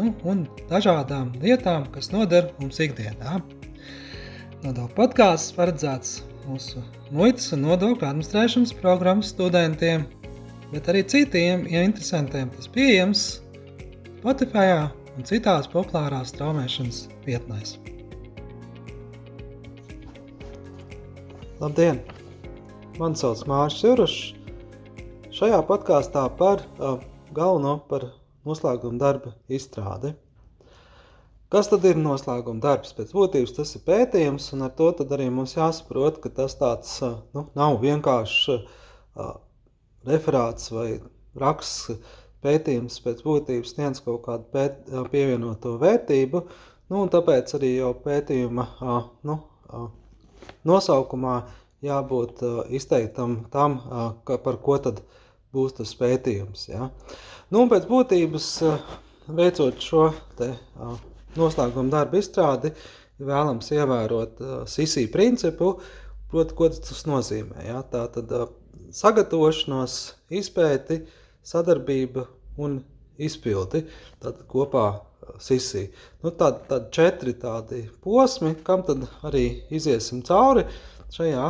nu, un dažādām lietām, kas noder mums ikdienā. Nodokļu podkāsts paredzēts mūsu muitas un nodokļu administrēšanas programmas studentiem, bet arī citiem ja interesantiem. Tas pieejams Spotify un citās populārās straumēšanas vietnēs. Labdien! Mani sauc Mārcis Jurčs. Šajā podkāstā par uh, galveno par noslēguma darba izstrādi. Kas tad ir noslēguma darbs? Pēc būtības tas ir pētījums, un ar to arī mums jāsaprot, ka tas tāds nu, nav vienkārši uh, referāts vai raksts pētījums pēc būtības sniedz kaut kādu pēt, pievienoto vērtību, nu, un tāpēc arī jau pētījuma uh, nu, uh, nosaukumā jābūt izteiktam tam, ka, par ko tad būs tas pētījums. Ja? Nu, pēc būtības veicot šo te, uh, noslēguma darba izstrādi vēlams ievērot uh, SISI principu, proti, ko tas nozīmē. Ja? Tā tad sagatavošanos, izpēti, sadarbība un izpildi tad kopā SISI. Nu, tad, tad četri tādi posmi, kam tad arī iziesim cauri šajā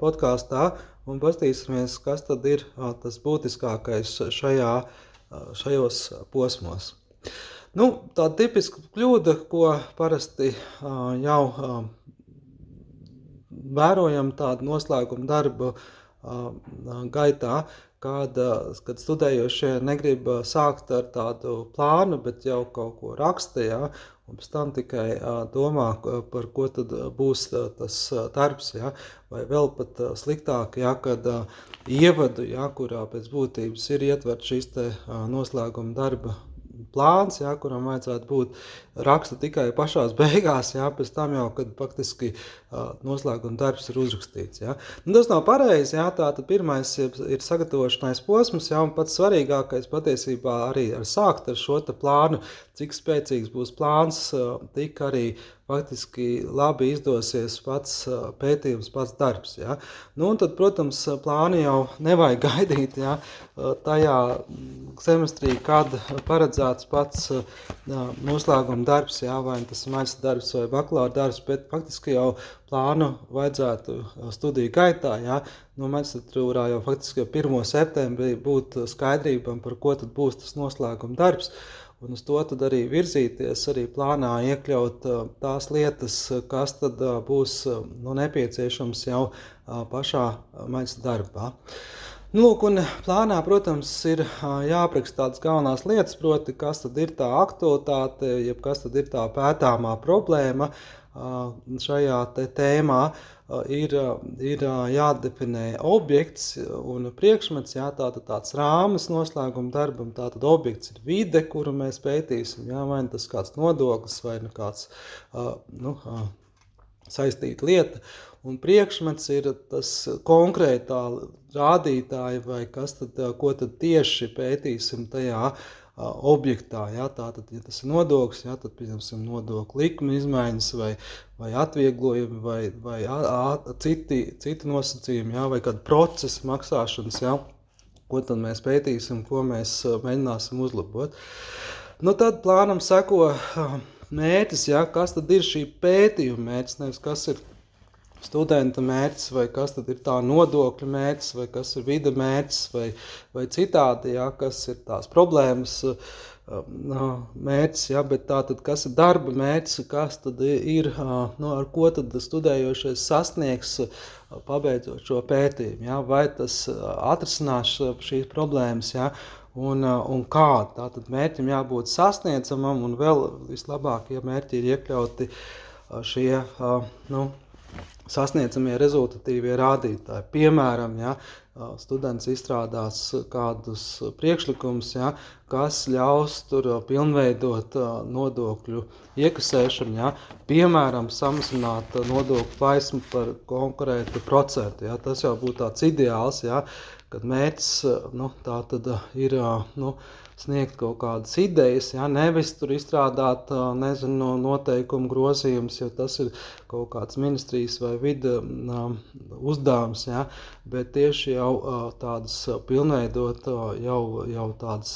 podkāstā un paskatīsimies, kas tad ir tas būtiskākais šajā, šajos posmos. Nu, tā tipiska kļūda, ko parasti jau vērojam tādu noslēguma darbu gaitā, kad, kad studējošie negrib sākt ar tādu plānu, bet jau kaut ko raksta, ja, un pēc tam tikai domā, par ko tad būs tas darbs, ja, vai vēl pat sliktāk, ja, kad ievadu, ja, kurā pēc būtības ir ietvert šīs te noslēguma darba plāns, jā, kuram vajadzētu būt raksta tikai pašās beigās, jā, pēc tam jau, kad faktiski uh, noslēguma darbs ir uzrakstīts. Jā. Nu, tas nav pareizi, jā, tā tad pirmais ir, sagatavošanais posms, jā, un pats svarīgākais patiesībā arī ir sākt ar šo plānu, cik spēcīgs būs plāns, uh, tik arī faktiski labi izdosies pats pētījums, pats darbs. Ja? Nu, tad, protams, plāni jau nevajag gaidīt ja? tajā semestrī, kad paredzēts pats noslēguma darbs, jā, vai tas ir maģistra darbs vai bakalaura darbs, bet faktiski jau plānu vajadzētu studiju gaitā, jā, no maģistratūrā jau faktiski jau 1. septembrī būt skaidrībam, par ko tad būs tas noslēguma darbs. Un uz to tad arī virzīties, arī plānā iekļaut tās lietas, kas tad būs nu, nepieciešams jau pašā maģistra darbā. Nu, lūk, un plānā, protams, ir jāapraksta tādas galvenās lietas, proti, kas tad ir tā aktualitāte, jeb kas tad ir tā pētāmā problēma šajā te tēmā. Ir, ir jādefinē objekts un priekšmets, jā, tātad tāds rāmas noslēguma darbam, tātad objekts ir vide, kuru mēs pētīsim, jā, vai tas kāds nodoklis vai nu kāds, nu, saistīta lieta. Un priekšmets ir tas konkrētā rādītāja vai kas tad, ko tad tieši pētīsim tajā objektā. Ja? Tātad, ja tas ir nodoklis, ja, tad pieņemsim nodokļu likuma izmaiņas vai, vai atvieglojumi vai, vai a, a, citi, citi nosacījumi ja? vai kāda procesa maksāšanas. Ja? Ko tad mēs pētīsim, ko mēs mēģināsim uzlabot. Nu, tad plānam seko mērķis, ja? kas tad ir šī pētījuma mērķis, nevis kas ir studenta mērķis, vai kas tad ir tā nodokļu mērķis, vai kas ir vida mērķis, vai, vai citādi, jā, kas ir tās problēmas um, mērķis, jā, bet tā tad kas ir darba mērķis, kas tad ir, nu, ar ko tad studējošais sasniegs, pabeidzot šo pētījumu, jā, vai tas atrisinās šīs problēmas, jā, un, un kā. Tātad mērķim jābūt sasniedzamam, un vēl vislabāk, ja mērķi ir iekļauti šie, nu, sasniedzamie rezultatīvie rādītāji. Piemēram, ja, students izstrādās kādus priekšlikumus, ja, kas ļaus tur pilnveidot nodokļu iekasēšanu, ja, piemēram, samazināt nodokļu plaismu par konkrētu procentu. Ja. Tas jau būtu tāds ideāls, ja, kad mērķis nu, tā tad ir nu, sniegt kaut kādas idejas, ja, nevis tur izstrādāt, nezinu, noteikumu grozījumus, jo tas ir kaut kāds ministrijas vai vida uzdevums, ja, bet tieši jau tādas pilnveidot jau, jau tādas,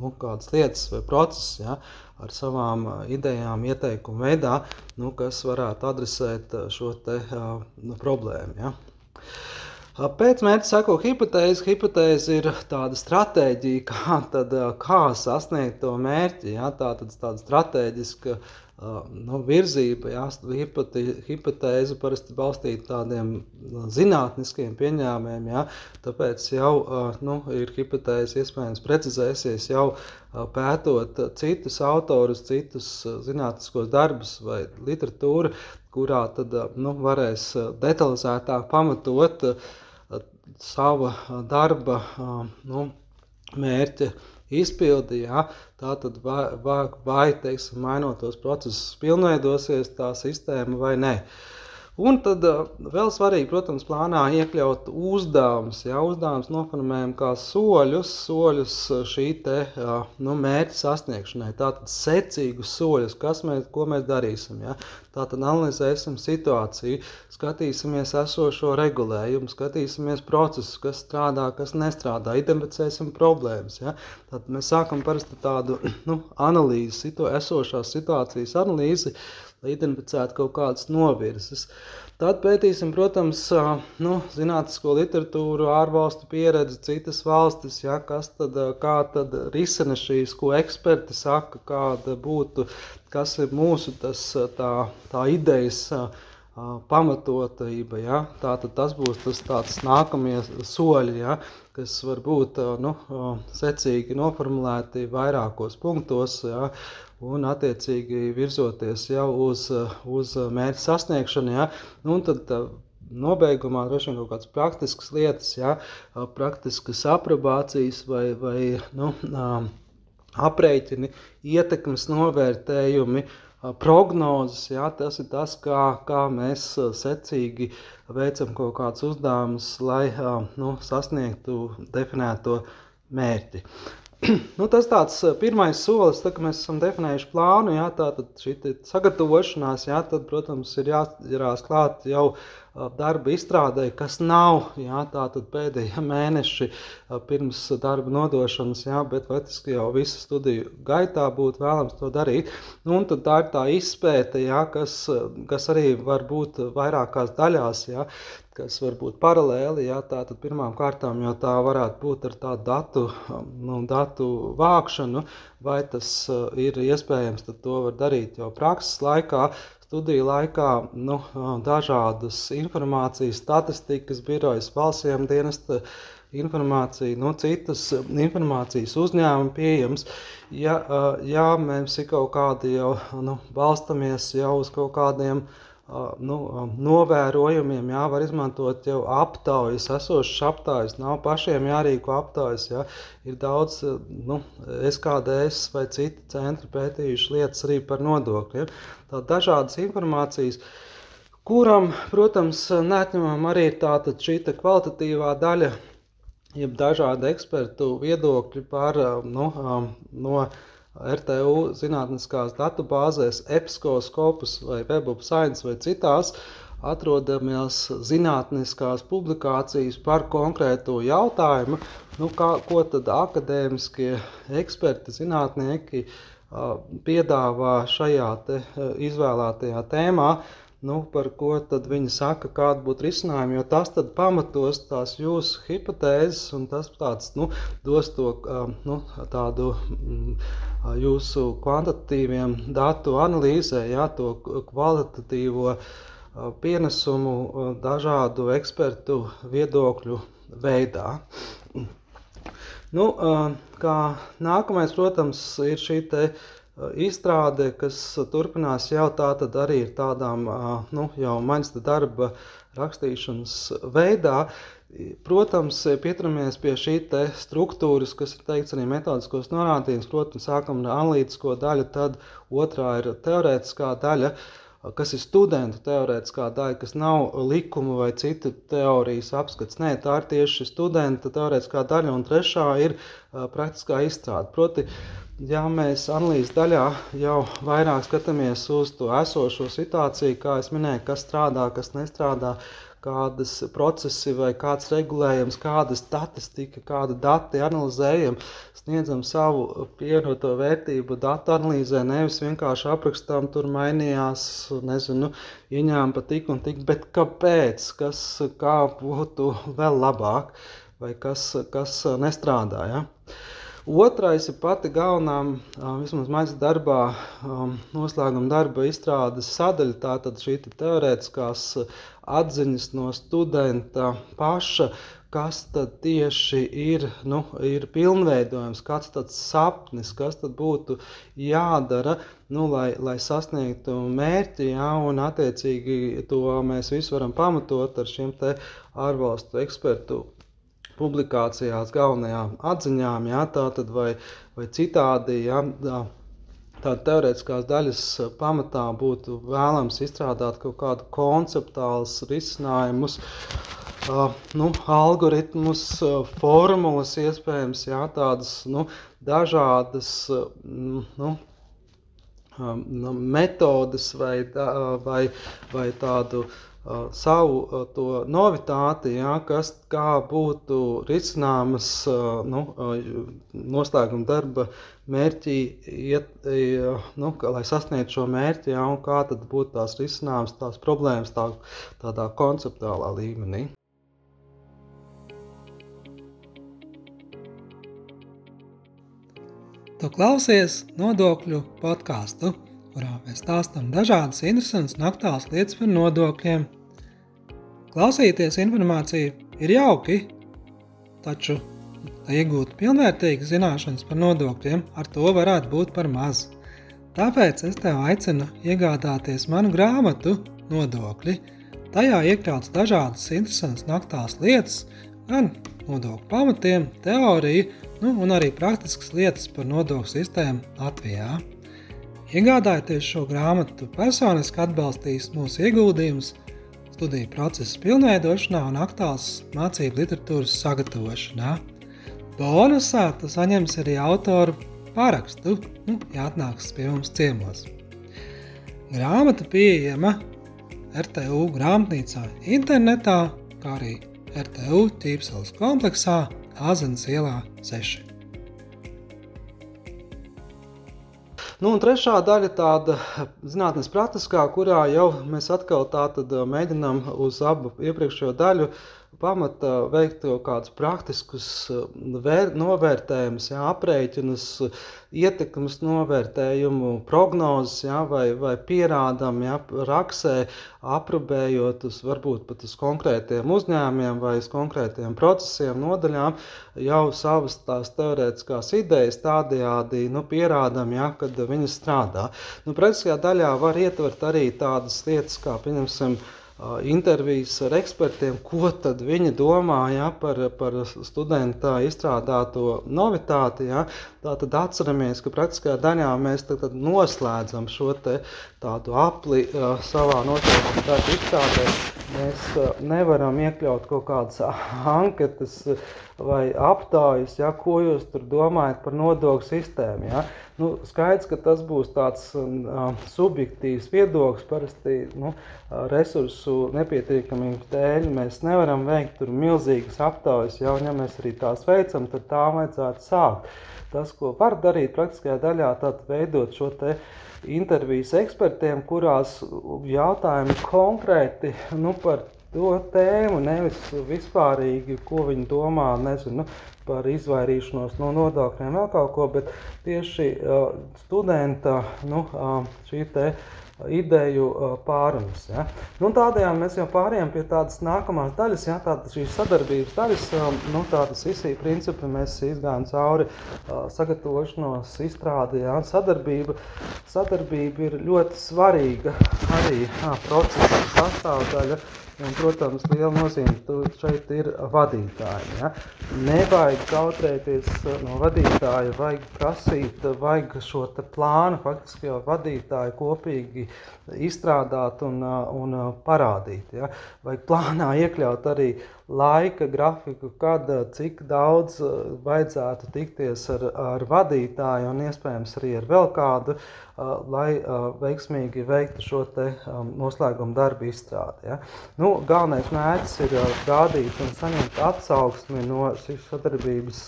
nu, lietas vai procesas, ja, ar savām idejām, ieteikumu veidā, nu, kas varētu adresēt šo te nu, problēmu, ja. Pēc mērķa sako hipotēze. Hipotēze ir tāda stratēģija, kā, tad, kā sasniegt to mērķi. Ja? Tā tad tāda strateģiska nu, virzība, ja? hipotēze parasti balstīta tādiem zinātniskiem pieņēmumiem. Ja? Tāpēc jau nu, ir hipotēze iespējams precizēsies jau pētot citus autorus, citus zinātniskos darbus vai literatūru, kurā tad nu, varēs detalizētāk pamatot uh, sava darba nu, mērķa izpildi, ja, tā tad vai, vai, vai teiksim, mainot tos procesus, pilnveidosies tā sistēma vai nē. Un tad vēl svarīgi, protams, plānā iekļaut uzdevumus. Ja, uzdevums noformējam kā soļus, soļus šī te, nu, mērķa sasniegšanai. Tātad secīgus soļus, kas mēs, mēs darīsim. Ja. Tātad analizēsim situāciju, skatīsimies esošo regulējumu, skatīsimies procesus, kas strādā, kas nestrādā, identificēsim problēmas. Ja. Tad mēs sākam parasti tādu nu, analīzi, situ, esošās situācijas analīzi, lai identificētu kaut kādas novirzes. Tad pētīsim, protams, nu, zinātnisko literatūru, ārvalstu pieredzi, citas valstis, ja, kas tad, kā tad risina šīs, ko eksperti saka, kāda būtu, kas ir mūsu tas, tā, tā idejas pamatotība. Ja? Tātad tas būs tas tāds nākamie soļi, ja? kas var būt nu, secīgi noformulēti vairākos punktos. Ja? Un attiecīgi virzoties jau uz, uz mērķa sasniegšanu. Ja? Nu, un tad nobeigumā droši vien kaut kādas praktiskas lietas, ja? praktiskas aprobācijas vai, vai nu, aprēķini, ietekmes novērtējumi. Prognozes, jā, tas ir tas, kā, kā mēs secīgi veicam kaut kādus uzdevumus, lai nu, sasniegtu definēto mērķi. nu, tas tāds eh, pirmais solis, tā, kad mēs esam definējuši plānu, jā, tā tad šī sagatavošanās, jā, tad, protams, ir jāķerās klāt jau eh, darba izstrādē, kas nav, jā, tā tad pēdējie mēneši eh, pirms darba nodošanas, jā, bet faktiski jau visu studiju gaitā būtu vēlams to darīt. Nu, un tad tā ir tā izpēte, jā, kas, kas arī var būt vairākās daļās, jā, kas var būt paralēli. Jā, tātad pirmām kārtām jau tā varētu būt ar tādu datu, nu, datu vākšanu, vai tas uh, ir iespējams, tad to var darīt jau prakses laikā. Studiju laikā nu, uh, dažādas informācijas, statistikas, birojas, valstsiem dienesta informācija, nu, citas informācijas uzņēmumi pieejams. Ja, uh, ja mēs kaut kādi jau nu, balstamies jau uz kaut kādiem uh, nu, novērojumiem, jā, var izmantot jau aptaujas, esošas aptaujas, nav pašiem jārīko aptaujas, jā. ir daudz, nu, SKDS vai citi centri pētījuši lietas arī par nodokļiem. Tā dažādas informācijas, kuram, protams, neatņemam arī tātad šī kvalitatīvā daļa, jeb dažādi ekspertu viedokļi par, nu, no, RTU zinātniskās datubāzēs, EPSCO, Scopus vai Web of Science vai citās atrodamies zinātniskās publikācijas par konkrēto jautājumu, nu, kā, ko tad akadēmiskie eksperti, zinātnieki piedāvā šajā te, izvēlētajā tēmā nu, par ko tad viņi saka, kāda būtu risinājuma, jo tas tad pamatos tās jūsu hipotēzes un tas tāds, nu, dos to nu, tādu mm, jūsu kvantitatīviem datu analīzē, jā, to kvalitatīvo pienesumu dažādu ekspertu viedokļu veidā. Nu, kā nākamais, protams, ir šī te izstrāde, kas turpinās jau tā tad arī ir tādām, nu, jau maņsta darba rakstīšanas veidā. Protams, pieturamies pie šī struktūras, kas ir teikts arī metodiskos norādījumus. Protams, sākam ar analītisko daļu, tad otrā ir teorētiskā daļa. Uh, kas ir studentu teorētiskā daļa, kas nav likuma vai citu teorijas apskats. Nē, tā ir tieši studenta teorētiskā daļa, un trešā ir uh, praktiskā izstrāde. Proti, ja mēs analīzes daļā jau vairāk skatāmies uz to esošo situāciju, kā es minēju, kas strādā, kas nestrādā, kādas procesi vai kāds regulējums, kāda statistika, kāda dati analizējam, sniedzam savu pievienoto vērtību datu analīzē, nevis vienkārši aprakstām, tur mainījās, nezinu, ieņēma pa tik un tik, bet kāpēc, kas, kā būtu vēl labāk, vai kas, kas nestrādāja. Ja? Otrais ir pati galvenā, vismaz maisa darbā, noslēguma darba izstrādes sadaļa, tātad šī teorētiskās atziņas no studenta paša, kas tad tieši ir, nu, ir pilnveidojums, kāds tāds sapnis, kas tad būtu jādara, nu, lai, lai sasniegtu mērķi, jā, un attiecīgi to mēs visu varam pamatot ar šiem te ārvalstu ekspertu publikācijās galvenajām atziņām, jā, tātad vai, vai citādi, jā, tāda teorētiskās daļas pamatā būtu vēlams izstrādāt kaut kādu konceptuālus risinājumus, uh, nu, algoritmus, uh, formulas iespējams, jā, tādas, nu, dažādas, uh, nu, metodas vai, vai, vai tādu uh, savu to novitāti, ja, kas kā būtu risināmas nu, noslēguma darba mērķī, iet, nu, lai sasniegtu šo mērķi, ja, un kā tad būtu tās risināmas tās problēmas tā, tādā konceptuālā līmenī. Tu klausies nodokļu podkāstu kurā mēs stāstām dažādas interesantas un aktuālas lietas par nodokļiem. Klausīties informāciju ir jauki, taču, lai iegūtu pilnvērtīgas zināšanas par nodokļiem, ar to varētu būt par maz. Tāpēc es tev aicinu iegādāties manu grāmatu Nodokļi. Tajā iekļauts dažādas interesantas un aktuālas lietas, gan nodokļu pamatiem, teoriju, nu, un arī praktiskas lietas par nodokļu sistēmu Latvijā. Iegādājoties šo grāmatu, personiski atbalstīs mūsu ieguldījumus studiju procesa pilnveidošanā un aktuāls mācību literatūras sagatavošanā. Bonusā tu saņemsi arī autoru parakstu, nu, ja atnāks pie mums ciemos. Grāmata pieejama RTU grāmatnīcā internetā, kā arī RTU ķīpseles kompleksā Āzenes ielā 6. Nu, un trešā daļa tāda zinātnes praktiskā, kurā jau mēs atkal tā tad mēģinām uz abu iepriekšējo daļu pamata veikt kaut kādus praktiskus eh, vēr, novērtējumus, jā, aprēķinus, ietekmes novērtējumu, prognozes, jā, vai, vai pierādām, jā, raksē, aprobējot uz varbūt pat uz konkrētiem uzņēmiem vai uz konkrētiem procesiem, nodaļām, jau savas tās teorētiskās idejas tādējādi, nu, pierādām, jā, kad viņas strādā. Nu, praktiskajā daļā var ietvert arī tādas lietas, kā, pieņemsim, intervijas ar ekspertiem, ko tad viņi domā ja, par, par studenta izstrādāto novitāti. Ja. Tā tad atceramies, ka praktiskajā daļā mēs tad, tad noslēdzam šo tādu apli savā noteikuma darba izstrādē. Mēs nevaram iekļaut kaut kādas anketas vai aptājas, ja, ko jūs tur domājat par nodokļu sistēmu. Ja. Nu, skaidrs, ka tas būs tāds uh, subjektīvs viedoklis. Parasti nu, resursu nepietiekamības dēļ mēs nevaram veikt milzīgas aptaujas. Jau, ja mēs arī tās veicam, tad tā vajadzētu sākt. Tas, ko var darīt praktiskajā daļā, tad veidot šo te intervijas ekspertiem, kurās jautājumi konkrēti nu, par to tēmu, nevis vispārīgi, ko viņi domā, nezinu, par izvairīšanos no nodokļiem, vēl kaut ko, bet tieši uh, studenta nu, uh, šī te ideju pārunas. Ja. Nu, tādējādi mēs jau pārējām pie tādas nākamās daļas, ja, tādas šīs sadarbības daļas, nu, tādas visi principi mēs izgājām cauri sagatavošanos, izstrādi, ja, sadarbība. Sadarbība ir ļoti svarīga arī jā, procesa sastāvdaļa. Un, protams, liela nozīme šeit ir vadītāji. Ja? Nevajag kautrēties no vadītāja, vajag prasīt, vajag šo plānu faktiski jau vadītāji kopīgi izstrādāt un, un parādīt. Ja? Vajag plānā iekļaut arī laika grafiku, kad cik daudz vajadzētu tikties ar, ar vadītāju un iespējams arī ar vēl kādu, lai veiksmīgi veiktu šo te noslēguma darbu izstrādi. Ja? Nu, galvenais mērķis ir rādīt un saņemt atsauksmi no šīs sadarbības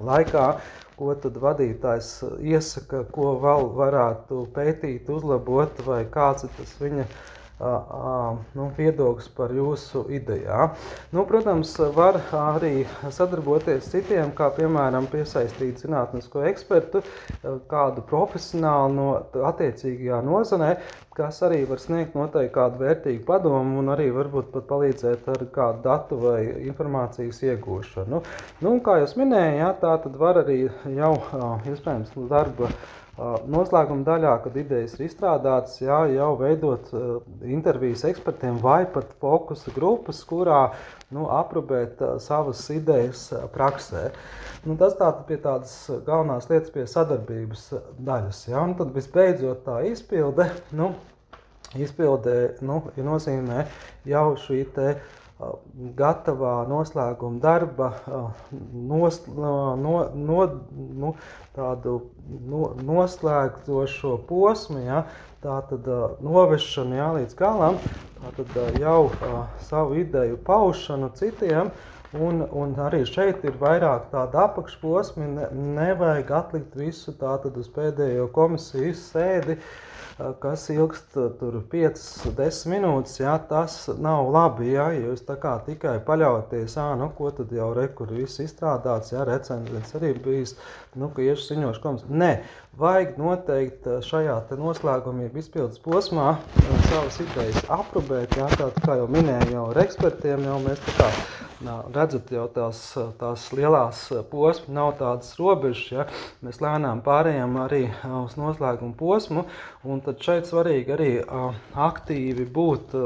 laikā, ko tad vadītājs iesaka, ko vēl varētu pētīt, uzlabot, vai kāds ir tas viņa uh, nu, viedoklis par jūsu idejām. Nu, protams, var arī sadarboties citiem, kā piemēram piesaistīt zinātnisko ekspertu, kādu profesionālu no attiecīgajā nozarē, kas arī var sniegt noteikti kādu vērtīgu padomu un arī varbūt pat palīdzēt ar kādu datu vai informācijas iegūšanu. Nu, kā jau minēju, jā, tā tad var arī jau iespējams darba Noslēguma daļā, kad idejas ir izstrādātas, jā, jau veidot uh, intervijas ekspertiem vai pat fokusa grupas, kurā nu, aprobēt uh, savas idejas uh, praksē. Nu, tas tātad pie tādas galvenās lietas, pie sadarbības daļas. Jā, un tad visbeidzot tā izpilde, nu, izpilde nu, ja nozīmē jau šī te uh, gatavā noslēguma darba nos, no, no, nu, tādu no, noslēgtošo posmu, ja, tātad novešanu ja, līdz galam, tātad jau savu ideju paušanu citiem, Un, un arī šeit ir vairāk tādu apakšposmu, ne, nevajag atlikt visu tātad uz pēdējo komisijas sēdi, uh, kas ilgst tur 5-10 minūtes, jā, tas nav labi, jā, ja jūs tā kā tikai paļauties, ā, nu, ko tad jau re, kur viss izstrādāts, jā, recenzents arī bijis, nu, ka iešu ziņošu komisiju. Nē, vajag noteikti šajā te noslēgumā izpildes posmā savas idejas aprobēt, jā, tā kā jau minēju jau ar ekspertiem, jau mēs tā kā Nā, redzat, jau tās, tās lielās posmas nav tādas robežas. Ja? Mēs lēnām pārējām arī uz noslēguma posmu, tad šeit svarīgi arī aktīvi būt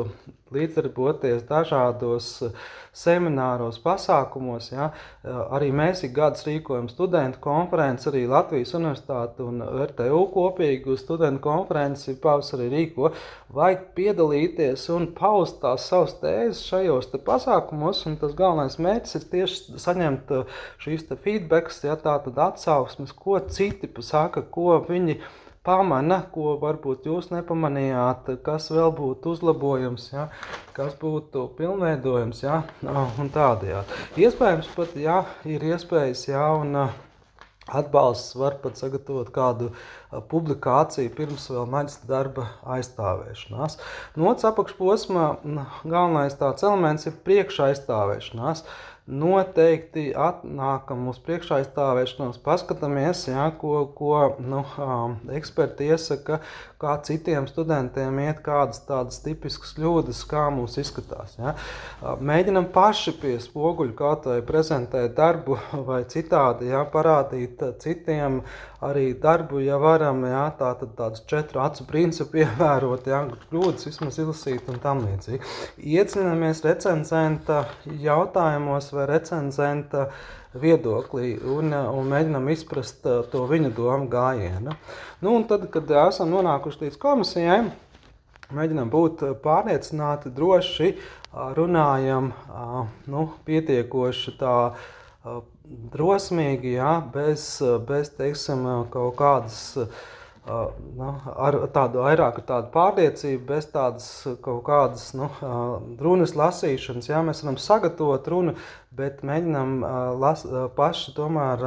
līdzdarboties dažādos eh, semināros, pasākumos. Ja. Eh, arī mēs ik gadus rīkojam studentu konferenci, arī Latvijas Universitāte un RTU kopīgi uz studentu konferenci pavasarī rīko. Vajag piedalīties un paust tās savas tēzes šajos te pasākumos, un tas galvenais mērķis ir tieši saņemt eh, šīs feedbacks, ja tā tad atsauksmes, ko citi pasaka, ko viņi ir pamana, ko varbūt jūs nepamanījāt, kas vēl būtu uzlabojams, ja, kas būtu pilnveidojams, ja, un tādējādi. Iespējams pat, ja ir iespējas, ja, un atbalsts var pat sagatavot kādu publikāciju pirms vēl maģistra darba aizstāvēšanās. No otras apakšposma galvenais tāds elements ir priekš aizstāvēšanās noteikti atnākam uz priekšaizstāvēšanos, paskatāmies, jā, ko, ko nu, eksperti iesaka, kā citiem studentiem iet, kādas tādas tipiskas kļūdas, kā mums izskatās. Jā. Mēģinam paši pie spoguļu kaut vai prezentēt darbu vai citādi, jā, parādīt citiem arī darbu, ja varam, jā, tā tad tāds četru acu principu ievērot, jā, kļūdas vismaz izlasīt un tam līdzīgi. Iecinamies recenzenta jautājumos, vai recenzenta viedoklī un, un mēģinām izprast uh, to viņa domu gājienu. Nu, tad, kad esam nonākuši līdz komisijai, mēģinām būt pārliecināti, droši uh, runājam, nu, pietiekoši tā drosmīgi, jā, bez, bez teiksim, kaut kādas nu, ar tādu vairāk tādu pārliecību, bez tādas kaut kādas nu, runas lasīšanas. Jā, mēs varam sagatavot runu, bet mēģinām las, paši tomēr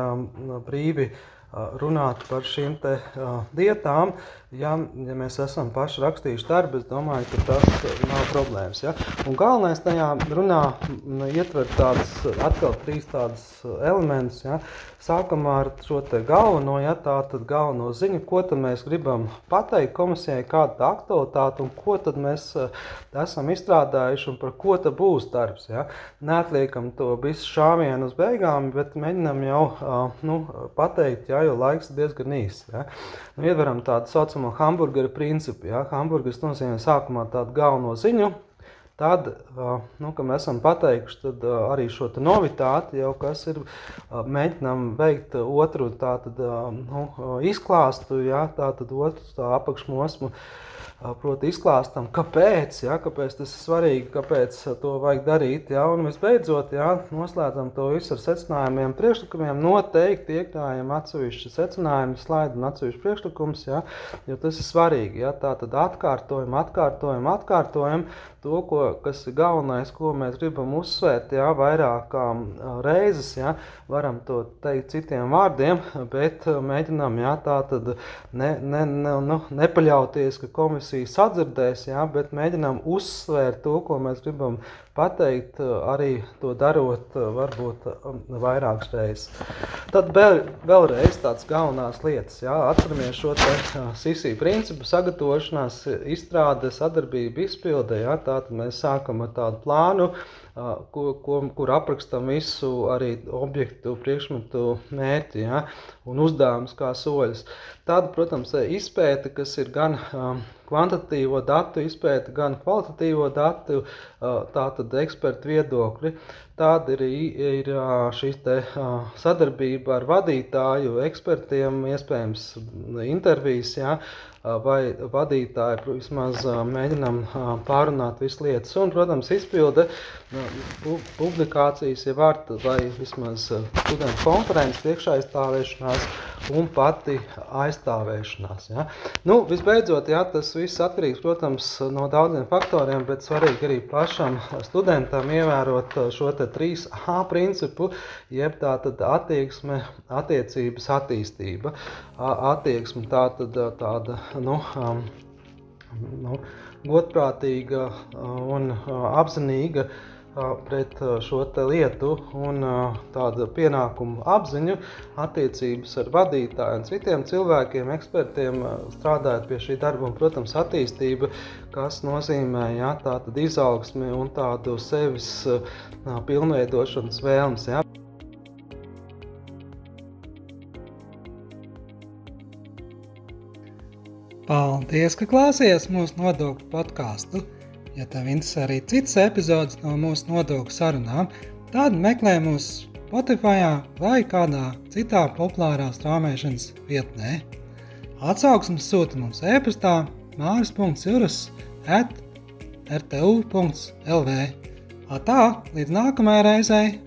brīvi runāt par šīm te, lietām. Ja, ja mēs esam paši rakstījuši darbu, es domāju, ka tas nav problēmas. Ja? Un galvenais tajā runā ietver tādas, atkal trīs tādas elementus. Ja? Sākumā ar šo te galveno, ja tā tad galveno ziņu, ko tad mēs gribam pateikt komisijai, kāda aktualitāte un ko tad mēs esam izstrādājuši un par ko tad būs darbs. Ja? Neatliekam to visu šāvienu uz beigām, bet mēģinam jau nu, pateikt, ja, jo laiks ir diezgan īss. Ja? Nu, ietveram tādu saucamo hamburgeru principu. Ja? Hamburgers nozīmē sākumā tādu galveno ziņu, Tad, nu, kad mēs esam pateikuši, tad arī šo novitāti, jau kas ir, mēģinām veikt otru tātad, nu, izklāstu, ja, tātad otru tā apakšmosmu. Proti izklāstam, kāpēc, ja, kāpēc tas ir svarīgi, kāpēc to vajag darīt. Ja, un visbeidzot, ja, noslēdzam to visu ar secinājumiem, priekšlikumiem. Noteikti iekļājam atsevišķu secinājumu, slaidu un atsevišķu priekšlikumus, ja, jo tas ir svarīgi. Ja, tā tad atkārtojam, atkārtojam, atkārtojam to, ko, kas ir galvenais, ko mēs gribam uzsvērt, ja, vairākām reizes. Ja, varam to teikt citiem vārdiem, bet mēģinām ja, tā tad ne, ne, ne, nu, nepaļauties, ka komisija sadzirdēs, jā, bet mēģinām uzsvērt to, ko mēs gribam pateikt, arī to darot varbūt um, vairākas reizes. Tad vēl, vēlreiz tādas galvenās lietas. Jā, atceramies šo sisī principu sagatavošanās, izstrāde, sadarbība, izpilde. Jā, tātad mēs sākam ar tādu plānu, ko, ko, kur aprakstam visu arī objektu, priekšmetu mērķi ja, un uzdevumus kā soļus. Tāda, protams, izpēte, kas ir gan kvantitatīvo datu izpēte, gan kvalitatīvo datu, tātad ekspertu viedokļi. Tāda ir, ir šī sadarbība ar vadītāju, ekspertiem, iespējams, intervijas, ja, vai vadītāji vismaz mēģinam pārunāt visas lietas. Un, protams, izpilde publikācijas jau var, vai vismaz studentu konferences priekšaizstāvēšanās un pati aizstāvēšanās. Ja. Nu, visbeidzot, ja, tas viss atkarīgs, protams, no daudziem faktoriem, bet svarīgi arī pašam studentam ievērot šo te 3A principu, jeb tā attieksme, attiecības attīstība. Attieksme tā tad tāda nu, um, nu, godprātīga un apzinīga pret šo lietu un tādu pienākumu apziņu, attiecības ar vadītāju un citiem cilvēkiem, ekspertiem, strādājot pie šī darba un, protams, attīstība, kas nozīmē ja, tādu izaugsmi un tādu sevis pilnveidošanas vēlmes. Ja. Paldies, ka klausījāties mūsu nodokļu podkāstu. Ja tev interesē arī citas epizodes no mūsu nodokļu sarunām, tad meklē mūs Spotify vai kādā citā populārā strāmošanas vietnē. Atsauksmes sūta mums e-pastā māris.cirus at rtu.lv. Tā, līdz nākamajai reizei!